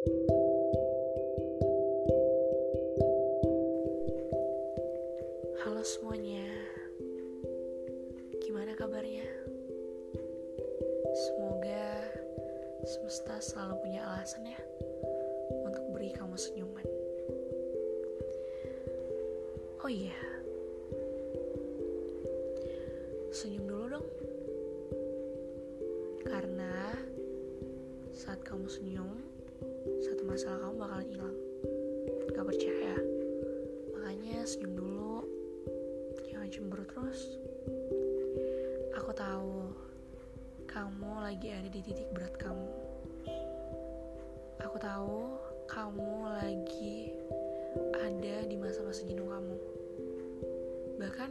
Halo semuanya, gimana kabarnya? Semoga semesta selalu punya alasan ya untuk beri kamu senyuman. Oh iya, senyum dulu dong, karena saat kamu senyum, satu masalah kamu bakalan hilang. Gak percaya? Makanya senyum dulu, jangan cemburu terus. Aku tahu kamu lagi ada di titik berat kamu. Aku tahu kamu lagi ada di masa-masa jenuh kamu. Bahkan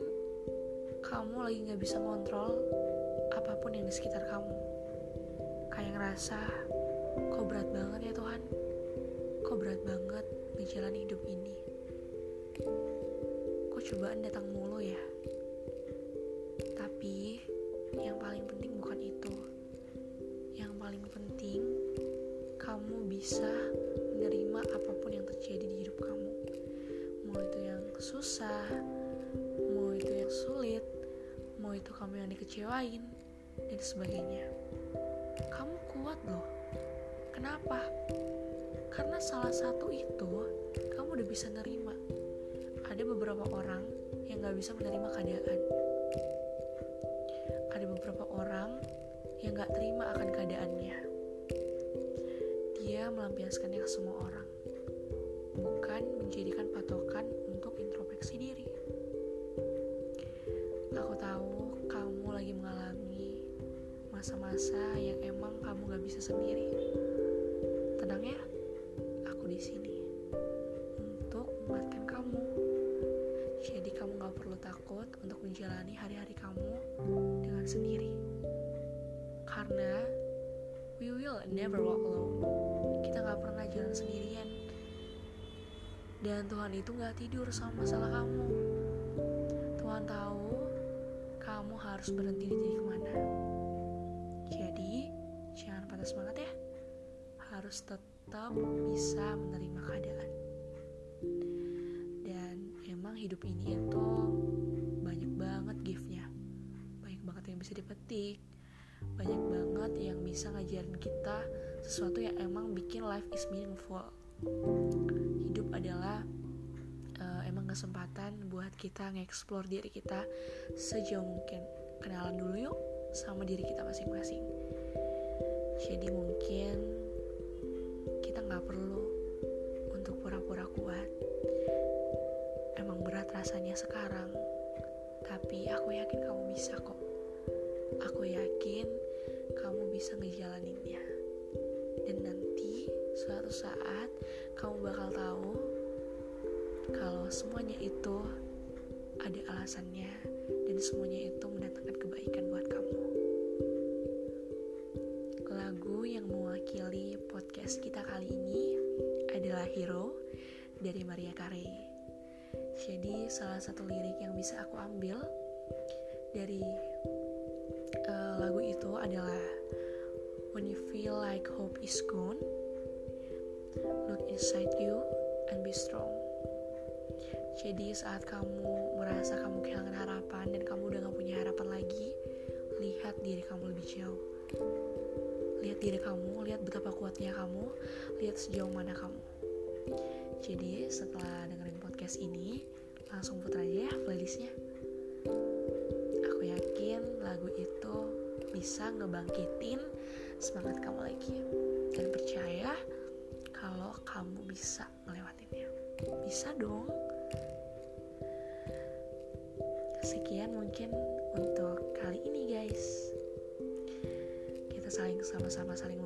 kamu lagi gak bisa ngontrol apa pun yang di sekitar kamu. Kayak ngerasa, kok berat banget ya Tuhan? Kok berat banget menjalani hidup ini? Kok cobaan datang mulu ya? Tapi yang paling penting bukan itu. Yang paling penting kamu bisa menerima apa pun yang terjadi di hidup kamu. Mau itu yang susah, mau itu yang sulit, mau itu kamu yang dikecewain, dan sebagainya. Kamu kuat loh. Kenapa? Karena salah satu itu kamu udah bisa nerima. Ada beberapa orang yang gak bisa menerima keadaan. Ada beberapa orang yang gak terima akan keadaannya. Dia melampiaskannya ke semua orang, bukan menjadikan patokan untuk introspeksi diri. Aku tahu kamu lagi mengalami masa-masa yang emang kamu gak bisa sendiri. Tenang ya, aku di sini untuk menguatkan kamu. Jadi kamu gak perlu takut untuk menjalani hari-hari kamu dengan sendiri. Karena we will never walk alone. Kita gak pernah jalan sendirian. Dan Tuhan itu gak tidur sama masalah kamu. Tuhan tahu kamu harus berhenti di titik mana. Harus tetap bisa menerima keadaan. Dan emang hidup ini itu banyak banget giftnya. Banyak banget yang bisa dipetik. Banyak banget yang bisa ngajarin kita sesuatu yang emang bikin life is meaningful. Hidup adalah uh, emang kesempatan buat kita nge-explore diri kita sejauh mungkin. Kenalan dulu yuk sama diri kita masing-masing. Jadi mungkin nggak perlu untuk pura-pura kuat. Emang berat rasanya sekarang, tapi aku yakin kamu bisa kok. Aku yakin kamu bisa ngejalaninnya. Dan nanti suatu saat kamu bakal tahu kalau semuanya itu ada alasannya dan semuanya itu mendatangkan kebaikan buat kamu. Podcast kita kali ini adalah Hero dari Maria Carey. Jadi salah satu lirik yang bisa aku ambil dari uh, lagu itu adalah When you feel like hope is gone, look inside you and be strong. Jadi saat kamu merasa kamu kehilangan harapan dan kamu udah gak punya harapan lagi, lihat diri kamu diri kamu, lihat betapa kuatnya kamu, lihat sejauh mana kamu. Jadi setelah dengerin podcast ini, langsung putar aja ya playlistnya. Aku yakin lagu itu bisa ngebangkitin semangat kamu lagi. Dan percaya kalau kamu bisa ngelewatinnya. Bisa dong. Sekian mungkin untuk kali ini guys. Saling sama-sama saling